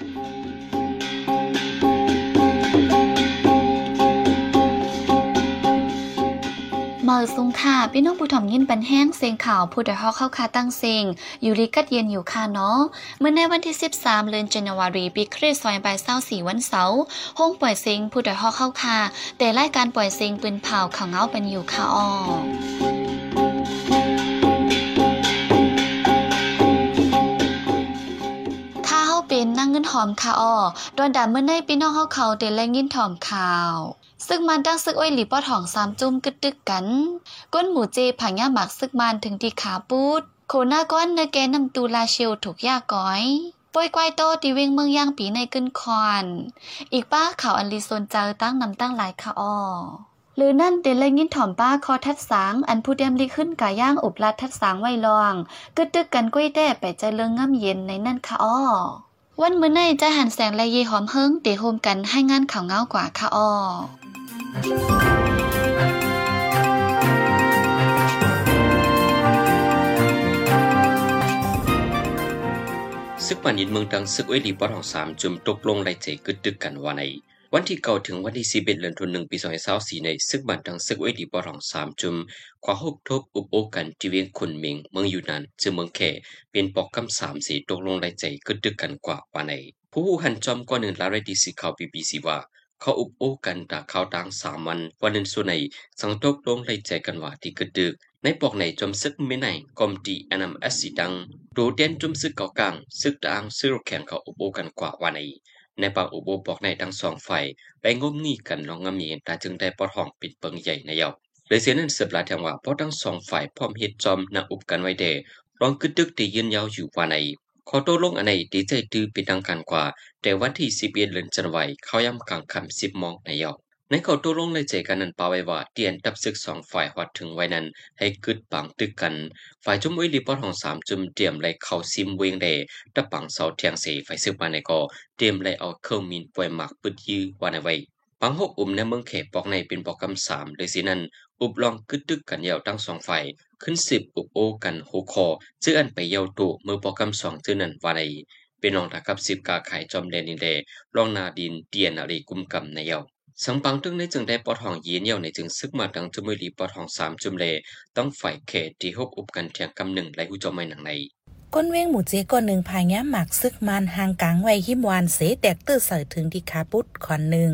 เมอสุงค่ะพี่น้องผู้ถ่อมยินปันแห้งเสียงข่าวผู้ดฮอกเข้าคาตั้งเสียงอยู่ริกัดเย็นอยู่ค่ะเนาะเมื่อในวันที่ 13 เดือนจันวารีปีคริสต์ศักราช24วันเสาร์ห้องปล่อยเสียงผู้ดฮอกเข้าคาแต่รายการปล่อยเสียงปืนเผาข่าวเงาเป็นอยู่ค่ะอ้อ นนั่งเงินหอมค่ะอ้อดวนดาเมื่อในพี่น้องเขาเขาเดลแลงินถอมข่าว ซึกมันดั้งซึกอ้อยหลีป้อทองสามจุ่มกึดตึกกัน ก้นหมูเจผังย่าหมักซึกมันถึงที่ขาปูดโคหน้าก้อนเนแกนำตูลาเชลถูกยาก้อยป่วยกวายโตตีเวงเมืองย่างปีในกึนคอนอีกป้าข่าวอันลีโซนเจอตั้งนำตั้งหลายค่ะอ้อหรือนั่นเตเลยยินถ่อมป้าคอทัดสางอันผู้เดียมลีขึ้นกาย่างอุบลัดทัดสางไว้ลองกึดตึกกันก้อยแต้ไปใจเลืองง่ำเย็นในนั่นค่ะอ้อ วันมื้อในจะหันแสงและเยหอมเฮิงเตโฮมกันให้งานข่าวเงากว่าค่ะอ้อซึกปันยินเมืองดังซึกเอลีปอทองสามจุมตกลงไรเจกึดดึกกันว่าใน วันที่เก่าถึงวันที่สิบเอ็ดเดือนธันวาคมปีสองพันสิบสี่ในซึกบันดังซึกเวลีปอทองสามจุมขวาหกทบอุบโอกันที่เวียงคุณเมงเมืองอยู่นานจึงเมืองแค่เป็นปอกคำสามสีตกลงไรใจกึดดึกกันกว่าว่าในผู้ผู้หันจอมกว่าหนึ่งลาไรดีสิข่าวบีบีซีว่าเขาอุบโอกันตาข่าวต่างสามวันวันนึงส่วนในสังตกลงไรใจกันว่าที่กึดดึกในปอกในจมซึกไม่ไหนกอมดีแอนมเอสสีดังโดเดนจมซึกเก่ากลางซึกต่างซึกแข่งเขาอุบโอกันกว่าวันใน ในปาอุโบบอกในทั้งสองฝ่ายไปงมงี้กันลองงำเย็นตาจึงได้ปอดห้องปิดเปิงใหญ่ในเยาเลยเสียนั้นเสืบลาแทงว่าเพราะทั้งสองฝ่ายพร้อมเฮ็ดจอมนาอุบกันไว้เดรองกึดดึกที่ยืนยาวอยู่ว่าในขอโตลงอันไหนดีใจตื้อเป็นทางการกว่า แต่วันที่สิบเอ็ดเดือนจันทร์ไวเขาย้ำกลางคำสิบมองในเยา ในเขาตัวลงในใจกันนั้นปาไว้ว่าเตียนตับศึกสองฝ่ายหอดถึงไว้นั้น ให้กึดปังตึกกัน ฝ่ายจุมวิลีปอดของสามจุ่มเตรียมไลเข้าซิมเวงเดตะปังเสาเทียงเสฝ่ายซึกมาในก็เตรียมไลเอาเครื่องมินป่วยหมักปึดยื้อวานไว้ปังหกอุ่มในเมืองเขปอกในเป็นปอกคำสามเลยสินั้น อุบลองกึดตึกกันยาวทั้งสองฝ่ายขึ้นสิบอุบโอกันหูคอเจื้ออันไปเยาวตุเมื่อปอกคำสองเจื้อนั้นว่าในเป็นรองตะกับสิบกาไข่จอมเดนินเดรองนาดินเตียนอะไรกุมกำในเยา สังปังตึงในจึงได้ปอทองยีนเยี่ยวในจึงซึกมาดังจุมลีปอทองสามจุมเล ต้องฝ่ายเขตที่หกอุบกันเทียงกำหนึ่งไรหูจอมไม่หนังใน ก้นเว้งหมู่เจก้นหนึ่งพายงหมักซึกมันหางกลางไว้หิมวานเสแตกตื้อใส่ถึงที่คาปุดขอนหนึ่ง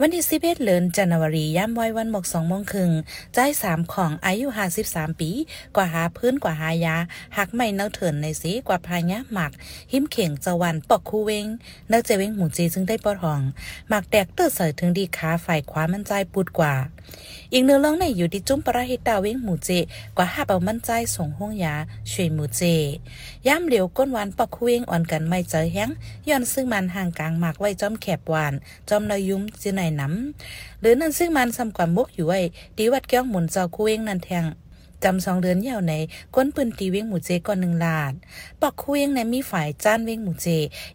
วันที่สิบเอ็ดเลือนจันวารีย่ำไว้วันหมกสองโมงครึ่งใจสามของอายุห้าสิบสามปี กว่าหาพื้นกว่าหายา หักไม่เน่าเถินในสีกว่าพายงหมัก หิมเข่งจวันปอกคูเวงเน่าเจเว้งหมู่เจจึงได้ปอทอง หมักแตกตื้อใส่ถึงดีขาฝ่ายขวามันใจปุดกว่า อีกเนื้อร้องในอยู่ที่จุ้มประหิตาเว้งหมูเจกว่าห้าเปามั่นใจส่งห้องยาช่วยหมูเจย่ำเหลียวก้นหวานปอกคุเวงอ่อนกันไม่เจอแห้งย้อนซึ่งมันห่างกลางหมากไว้จอมแคบหวานจอมนายยุ้มจีไหนน้ำหรือนั่นซึ่งมันซ้ำกว่ามุกอยู่ไว้ดีวัดแก้วหมุนเจ้าคุเวงนันแทงจำสองเดือนยาวในก้นปืนตีเว้งหมูเจก่อนหนึ่งลาด ปอกคุเวงในมีฝ่ายจ้านเว้งหมูเจ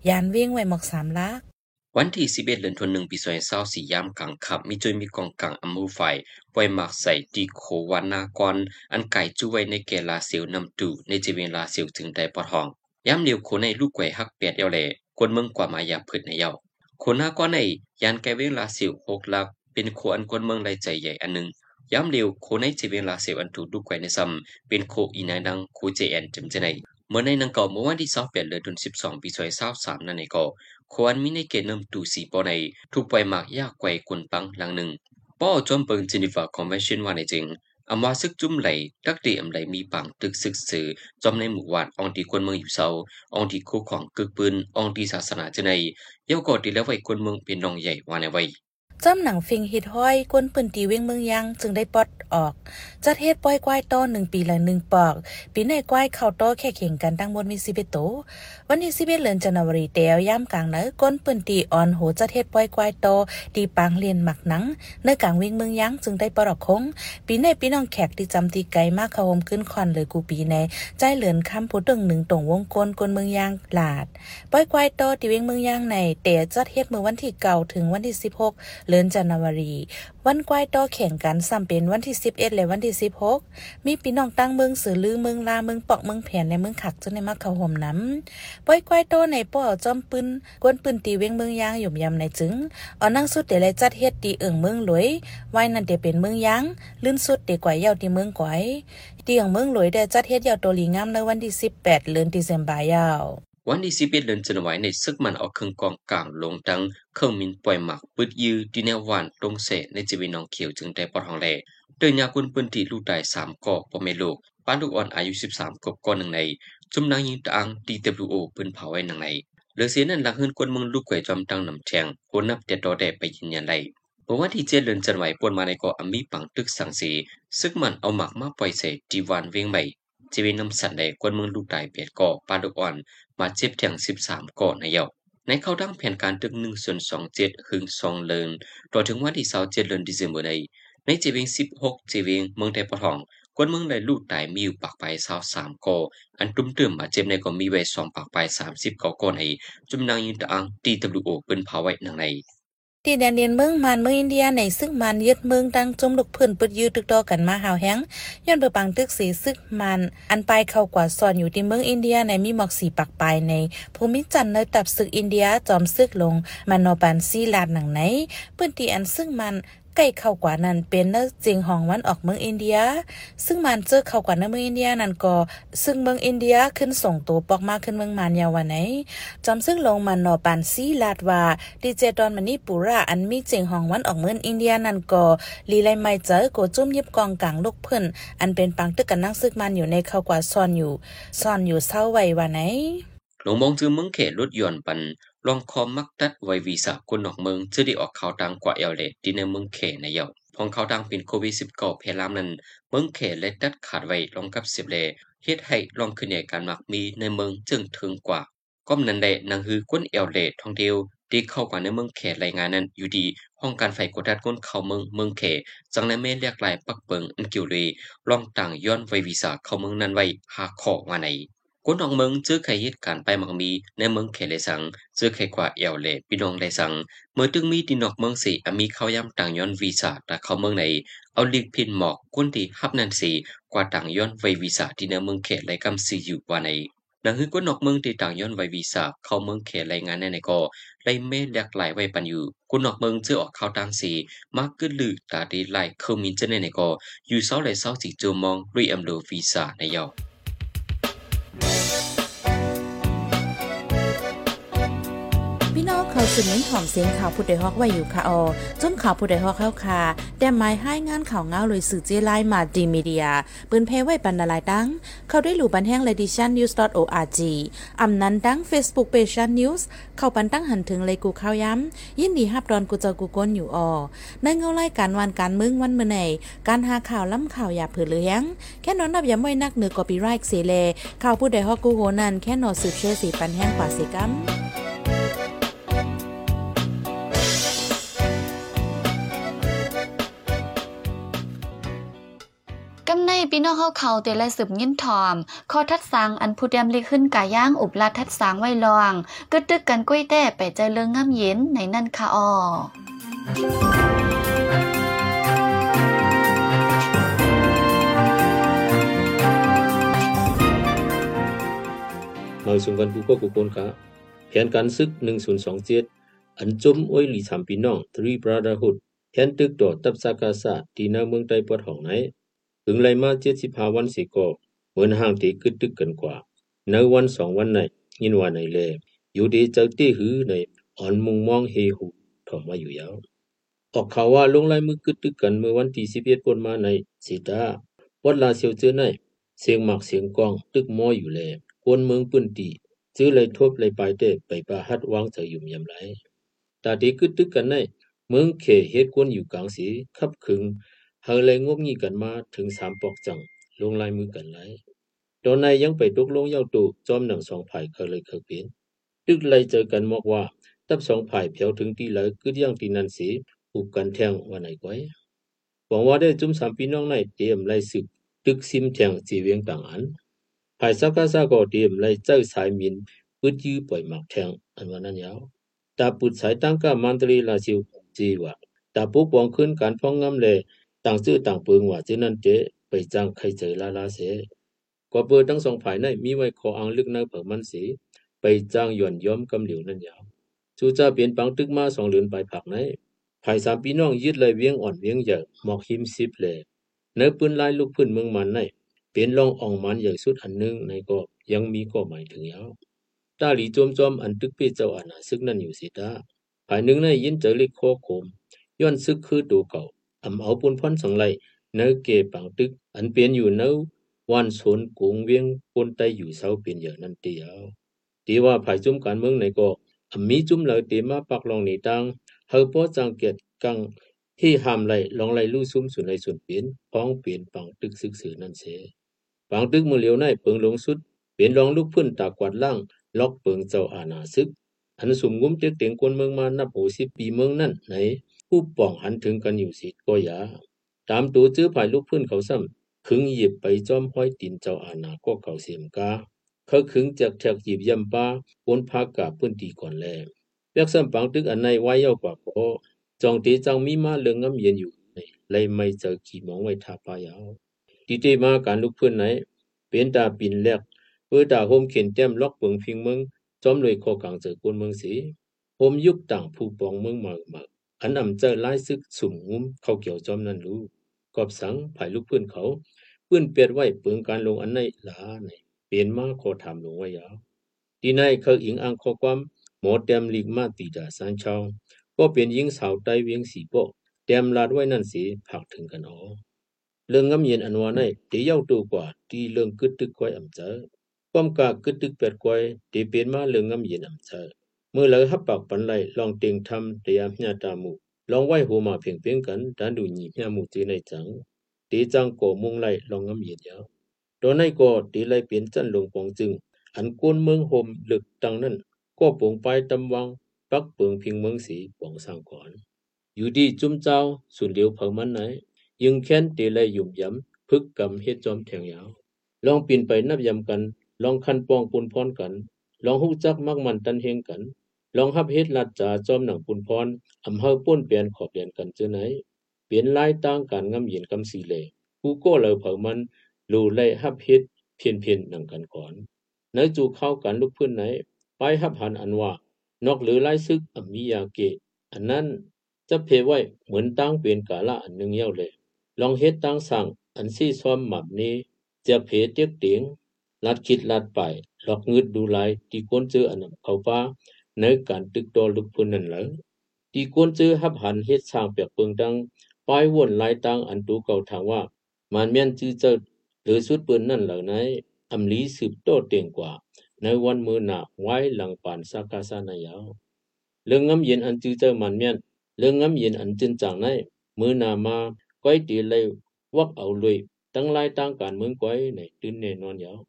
ยานเว้งไว้หมอกสามลัก วันที่ 11 เดือนธันวาคมปี2024ยามกลางค่ำมีจอยมีกองกลางอมูไฟปล่อยมักใส่ตีโควานากรอันไก่จุ้ยในแก่ลาเซียวนำตูในจีเวลาเซียวถึงได้ปอทองยามเดียวโคในลูกไก่ฮักเปียดเยาแลคนเมืองกว่ามายาพืชในเยาโคนากรในยานแกเวลาเซียว6ลัก เป็นโคอันคนเมืองไรใจใหญ่อันหนึ่งยามเดียวโคในจีเวลาเซียวอันถูกลูกไก่ในซ้ำเป็นโคอีนายดังโคเจแอนจำจะใน เมื่อในนังเก่าเมื่อวันที่28เดือนธันวาคมปี2023นั่นเองก็ควรมีในเกณฑ์นำตูสีปอในทุกปล่อยมากยากไกวกุนปังหลังหนึ่งป้อจอมเปิงจินีฟาคอนเวนชั่นว่าในจริงอำว่าซึกจุ่มไหลตักตีอำไหลมีปังตึกซึกสื่อจอมในหมู่วานอองที่คนเมืองอยู่เศร้าอองที่คู่ของกึกปืนอองที่ศาสนาจะในเย้ากอดที่แล้วไว้คนเมืองเป็นนองใหญ่ว่าในไว้ จำหนังฟิงฮิตห้อยกวนปืนตีเว้งเมืองยังจึงได้ปลดออก จัดเฮ็ดป้อยกวายโตหนึ่งปีละหนึ่งปอก ปีในกวายเข้าโตแค่เข่งกันตั้งบนมีสิเอ็ดโต วันที่สิบเอ็ดเดือนจันวารีเตียวย่ำกลางเนื้อกวนปืนตีอ่อนโหจัดเฮ็ดป้อยกวายโตตีปางเรียนหมักหนังในกลางเว้งเมืองยังจึงได้ปลดคงปีในปีน้องแขกที่จำตีไกลมากเขาโฮมขึ้นคอนเลยกูปีในใจเหลือนคำผู้ตึงหนึ่งตรงวงกลกลเมืองยางหลาดป้อยกวายโตตีเว้งเมืองยางในเตียจัดเฮ็ดเมื่อวันที่เก่าถึงวันที่สิบหกเลือนจันวารี วันกวายต่อแข่งกันซ้ำเป็นวันที่ 11 และวันที่ 16 มีพี่น้องตั้งเมืองสือลือเมืองลาเมืองปอกเมืองแผ่นในเมืองขักจนในมักเขาห่มน้ำป้อยกวายโตในป้อจอมปืนกวนปืนตีเวงเมืองยางหยุ่มยำในจึงเอานั่งสุดเดลัยจัดเฮ็ดตีเอิงเมืองหลวยไว้นั่นเดเป็นเมืองยางลื่นสุดเดกว่าเย้าที่เมืองก๋อยตีของเมืองหลวยได้จัดเฮ็ดยาวโตลีงามในวันที่ 18เดือนธันวาคมยาว วันที่สิบเอ็ดเดือนจันวายในซึกมันเอาเครื่องกองกลางลงดังเครื่องมินปล่อยหมักปืดยือดีแนววานตรงเสในจีวีน้องเขียวจึงได้ปอดหองแหลโดยยากุนปืนที่ลูกได้สามก่อปอเมโลกป้านลูกอ่อนอายุสิบสามกบก่อนหนึ่งในจุมนางยิงตาง DWO ปืนเผาไว้หนึ่งในเหลือเสียนั้นหลังหื้นกวนเมืองลูกไก่จอมตังนำแทงโอนนับแต่ดอแดไปยืนยันได้เมื่อวันที่เจ็ดเดือนจันวายปวนมาในเกาะอมีปังตึกสังสีซึกมันเอาหมักมาปล่อยเสดีวานเวียงใหม่ จีวีน้ำสันได้กวนเมืองลูกไดเปียดก่อปานลูกอ่อนมาเจ็บแทง13 ก่อในเยาในเข้าดั้งแผนการตึก1ส่วน27หึง2เลินต่อถึงวันที่27เดือนธันวาคมในในเจวิง16เจวิงเมืองไทยปะทองกวนเมืองได้ลูกตายมีอยู่ปากไป23ก่ออันตุ้มเติมมาเจ็บในก็มีไว้2ปากไป30ก่อก่อในจุมนางยิงตะอัง TWO เป็นภาวะนังใน ที่แดนเดียนเมืองมันเมืองอินเดียในซึ่งมันยึดเมืองตั้งจมลูกพื้นปืดยืดตึกตอกันมาหาวแห้งย้อนเบอปังตึกสีซึกมันอันไปเข้ากว่าซ่อนอยู่ที่เมืองอินเดียในมีหมอกสีปักปลายใน ภูมิจันทร์ในตับศึกอินเดียจอมซึกลงมันนอปันซีลาดหนังไหนพื้นที่อันซึ่งมัน ใกล้เข้ากว่านั้นเป็นเนื้อจิงของวันออกเมืองอินเดีย ซึ่งมันเจอเข้ากว่าในเมืองอินเดียนั่นก็ ซึ่งเมืองอินเดียขึ้นส่งตัวปอกมาขึ้นเมืองมานยาวันไหนจอมซึ่งลงมันนอปันซีลาดว่าดีเจดอนมันนี่ปุระอันมีจิงของวันออกเมืองอินเดียนั่นก็ลีไลไม่เจอโกจุ่มยิบกองกลางลูกเพิ่นอันเป็นปังตึกกันนั่งซึกมันอยู่ในเข้ากว่าซ่อนอยู่ซ่อนอยู่เศร้าไว้ว่าไหนหลวงมองจือเมืองเขตรถยนต์ปัน ลองคอมมักตัดไว้วีซ่าคนนอกเมืองจะได้ออกข่าวดังกว่าเอลเลดที่ในเมืองเขในเยาพองข่าวดังเป็นโควิด19เพลามนั้น เมืองเขเลยตัดขาดไว้ลองกับสิบเลเฮ็ดให้ลองขึ้นใหญ่การมักมีในเมืองจึงถึงกว่าก้มนั้นได้นังฮือก้นเอลเลดท่องเที่ยวที่เข้ากว่าในเมืองเขรายงานนั้นอยู่ดี ห้องการไฟกดดันก้นเข้าเมืองเมืองเขจังในเมเรียกลายปักเปิงอันเกียวเลยลองต่างย้อนไววีซ่าเข้าเมืองนั้นไว้หาขอว่าไหน คนออกเมืองเจอใครเหตุการณ์ไปมักมีในเมืองเขเลสังเจอใครกว่าเอวเลพี่น้องเลสังเมื่อตึงมีดินนอกเมืองสีมีเขาย้ำต่างย้อนวีซ่าแต่เข้าเมืองไหนเอาลิงพินหมอกคนที่ฮับนันสีกว่าต่างย้อนไววีซ่าที่ในเมืองเขเลยกำซีอยู่ว่าในดังคือคนนอกเมืองที่ต่างย้อนไววีซ่าเข้าเมืองเขรายงานในในก็ไล่เมเลียกหลายไว้ปันอยู่คนนอกเมืองเจอออกเข่าต่างสีมากกึลือตาดีไล่เขามินเจในในก็อยู่เศร้าเลเศร้าสิจูมองรีอัมโดวีซ่าในยองเขา สืบเน้นหอมเสียงข่าวผู้ใดฮอกไว้อยู่ค่ะออจนข่าวผู้ใดฮอกเข้าค่ะแต่หมายให้งานข่าวเงาเลยสื่อเจไลมาดีมีเดีย ปืนเพไว้บรรณาลายดัง เข้าได้หลู่บันแห้ง ledition news org อำนั้นดัง Facebook page news เข้าปันตั้งหันถึงเลยกูข้าวย้ำ ยินดีฮับดอนกูเจอกูก้นอยู่ออในเงาไล่การวันการมึงวันเมื่อไหนการหาข่าวล้ำข่าวอย่าเผือเลี้ยงแค่นอนนับย้ำไว้นักเหนือกอปีไรค์เสเลข่าวผู้ใดฮอกกูโหนันแค่นอสืบเชื่อสีปันแห้งกว่าสิกัม พี่น้องเฮาเขาเตและสืบยินทอมข้อทัดสังอันผู้เตรียมลิขึ้นกาย่างอุบลาทัดสังไว้ลองกึดตึกกันกุ้ยแต่ไปใจเลิงง่ำเย็นในนั่นค่ะออมาส่งกันกูก็กูคนค่ะแผนการศึก 1027 อันจมอ้อยหลีสามพี่น้อง Three Brotherhood แผนตึกต่อตับสากาศาที่นาเมืองใต้ปอดห้องไหน ถึงไลมา75วันสิก็เหมือนห่างที่กึดตึกกันกว่าในวันสองวันไหนยินว่าไหนแลอยู่ดีเจ้าตี้หือในอ่อนมุงมองเฮหูถอมมาอยู่ยาวออกข่าวว่าลงลายมือกึดตึกกันเมื่อวันที่11ปนมาในสีตาวัดลาเซียวเจอในเสียงหมักเสียงกองตึกมออยู่แลกวนเมืองปื้นตีจื้อเลยทบเลยไปเตไปปาฮัดวางเจออยู่มยำไรตาดีกึดตึกกันในเมืองเขเฮ็ดกวนอยู่กลางสีขับขึง เฮาเลยงบงี้กันมาถึงสามปอกจังลงลายมือกันไหลตอนในยังไปตกลงเย้าตูจอมหนังสองฝ่ายเคยเลยเคยเป็นตึกเลยเจอกันมอกว่า ตับสองฝ่ายเพียวถึงที่เลยกึดยังที่นั่นสีผูกกันแทงว่าไหนก้อยหวังว่าได้จุ่มสามพี่น้องในเตรียมไล่สืบตึกซิมแทงจีเวียงต่างอัน ภายสักกะซาก็เตรียมไล่เจ้าสายมินปึดยื้อปล่อยหมักแทงอันว่านั้นยาวตาปุดสายตั้งกะมันตรีลาซิวจีว่า ตาปุกปองขึ้นการพ้องงำเลย ต่างซื่อต่างปึงว่าจินั้นเจไปจ้างใครใจลาลาเสก็เปิดทั้งสองฝ่ายในมีไว้ขออังลึกในเผิงมันสีไปจ้างหย่อนย้อมกำเหลียวนั่นยาวจูจะเปลี่ยนปังตึกมาสองเหลือนไปผักไหนภายสามพี่น้องยึดเลยเวียงอ่อนเวียงใหญ่หมอกหิมสิบเลยเนื้อปืนลายลูกพื้นเมืองมันในเปลี่ยนลองอ่องมันใหญ่สุดอันนึงในก็ยังมีก็หมายถึงยาวตาหลีจมจอมอันตึกเปเจ้าอาณาซึกนั่นอยู่สิตาภายหนึ่งในยินเจอลิโคโคมย้อนซึกคือตัวเก่า อำเอาปุนพรสังไลเนื้อเกปังตึกอันเปลี่ยนอยู่เนื้อวันสนกงเวียงปนไตอยู่เสาเปลี่ยนอย่างนั้นเดียวตีว่าภายจุ่มการเมืองในก็อมีจุ่มเลยเตมาปักลองหนีตังเฮาป้อจังเกียดกังที่หามไหลลองไหลลู่ซุ่มสุนในส่วนเปลี่ยนพ้องเปลี่ยนปังตึกซึกสือนั่นเสปังตึกมือเหลียวในเปิงลงสุด เปลี่ยนลองลูกพื้นตากวาดล่างล็อกเปิงเจ้าอาณาซึก อันสุมงุ้มเต็กเต็งคนเมืองมานับโหสิปีเมืองนั่นไหน ผู้ป่องหันถึงกันอยู่สิก็ยาตามตัวจื้อภายลูกพื้นเขาซ้ำขึงหยิบไปจอมห้อยตินเจ้าอาณาก็เขาเสียมกาเขาขึงจากแทกหยิบยำปาปนพากาพื้นตีก่อนแลเรียกซ้ำปังตึกอันในไว้เย้ากว่าพอจองตีจังมีมาเรืองงำเย็นอยู่ในเลไม่เจอขี่มองไว้ทาปายาวตีเตมาการลูกพื้นไหน เป็นตาปินแลกเพื่อตาโฮมเข็นแต้มล็อกเปิงพิงเมืองจอมเลยคอกลางเจอกวนเมืองสีโฮมยุคต่างผู้ปองเมืองมามา อันอำเจอไล่ซึกสุ่มงุ้มเข้าเกี่ยวจอมนั่นรู้กอบสังภายลูกเพื้นเขาปื้นเปียดไว้เปิงการลงอันในหลาในเปลี่ยนมาขอถามลวงไว้ยาวทีในเขาอิงอังข้อความหมอแต้มลีกมาตีดาสันชาวก็เป็นหญิงสาวใต้เวียงสีโปแต้มลาดไว้นั่นสิผักถึงกันอ๋อเรื่องงำเย็นอันวาในตีเย้าตัวกว่าตีเรื่องกึดตึกก้อยอำเจอความกากึดตึกเป็ดก้อยตีเป็นมาเรื่องงำเย็นอำเจอ มื่อเลยฮับปากปันไหลลองเต็งทำเตียมญาตามุลองไหวหัวมาเพียงเพียงกันดันดูหนีญามุจีในจังตีจังก่อมุงไหลลองงำเย็นยาวตอนในก็ตีไหลเปลี่ยนจันลงปองจึง อันกวนเมืองโฮมลึกตังนั้น ก็ปงไปตำวัง ปักเปิงพิงเมืองสีปองสร้างก่อน อยู่ดีจุ้มเจ้าสุนเหลียวเผามันไหนยังแค้นตีไหลยุ่มยำพึกกำเฮ็ดจอมแทงยาว ลองปีนไปนับยำกัน ลองคันปองปุนพรกัน ลองฮู้จักมักมันตันเฮงกัน ลองฮับเฮ็ดลัดจาจอมหนังปุนพรอำเฮาป้นเปลี่ยนขอบเปลี่ยนกันเจอไหนเปลี่ยนลายต่างการงำเย็นกำสีเลกูก็เลยเผามันรูไล่ฮับเฮ็ดเพียนเพียนหนังกันก่อนในจูเข้ากันลูกพื้นไหนไปฮับหันอันว่านอกหรือไล่ซึกอมิยาเกะอันนั้นจะเพไว้เหมือนตั้งเป็นกาละอันหนึ่งเย้าเลยลองเฮ็ดตั้งสั่งอันซี่ซ้อมหมับนี้จะเพเตียกเตียงลัดคิดลัดไปหลอกงึดดูลายที่ก้นเจออันนั้นเขาป้า ในการตึกตอลูกพื้นนั่นแหละที่ก้นเจอฮับหันเฮ็ดสร้างเปียกเปิงดังปลายวนลายตังอันตูเก่าถามว่า มันแม่นจื้อเจอหรือสุดปืนนั่นเหล่าไหนอำลีสืบโตเตียงกว่า ในวันมือหนาไว้หลังปานสักกาสานายาวเรื่องงำเย็นอันจื้อเจอมันแม่นเรื่องงำเย็นอันจินจังในมือหนามาก้อยตีเลยวักเอาเลยตั้งลายต่างการเมืองก้อยในตื่นแน่นอนยาว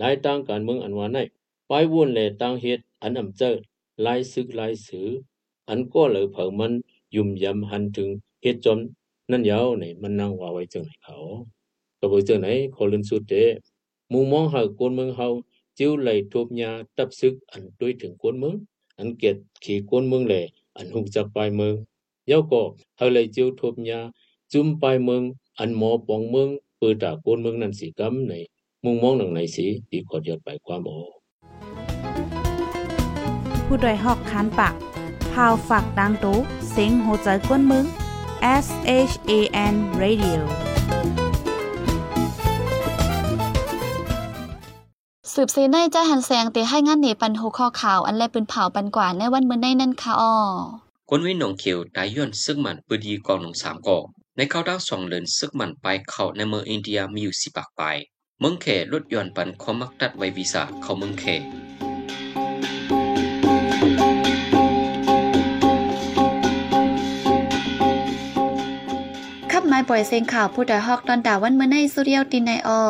ลายต่างการเมืองอันว่าในไปวนแลต่างเฮ็ดอันอำเจ้า ลายซึกลายสือ อันก็เลยเผามันยุ่มยำหันถึงเฮ็ดจอมนั่นยาวในมันนั่งว่าไว้จังไหนเขาก็บ่จังไหนขอลืนสุดเดมุมมองเฮากวนเมืองเฮาจิ้วไหลทบยาตับซึกอันด้วยถึงกวนเมืองอันเกียดขี่กวนเมืองแหลอันหุกจักปลายเมืองเย้าก็เฮาเลยจิ้วทบยาจุ่มปลายเมืองอันหมอปองเมืองเปือตากวนเมืองนั้นสิกำในมุมมองหนังไหนสิดีขอดยอดไปความโอ ผู้ดยหอกคานปากพาวฝากดังตู้เซ็งโหใจกวนมึง S H A N Radio สืบซีในจ้าหันแสงเตให้งานเหนปันโหข้อข่าวอันแลปืนเผาปันกว่าในวันเมื่อในนั่นค่ะอ้อกวนวินหนองเขียวตายย้อนซึกมันปืดีกองหนองสามก่อในเข้าดาวสองเลินซึกมันไปเข้าในเมืองอินเดียมีอยู่สิปากไป เมืองแขลดย้อนปันคอมักตัดไว้วีซ่าเข้าเมืองแข ปล่อยเสียงข่าวผู้ใดฮอกตอนดาวันเมื่อในสุเรียวตินในออ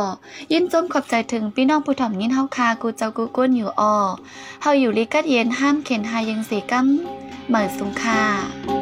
ยินจมขอบใจถึงพี่น้องผู้ถ่อมยินเฮาคากูเจ้ากูก้นอยู่ออเฮาอยู่ลิกัดเย็นห้ามเข็นหายังเสกัมเหมือสุงคา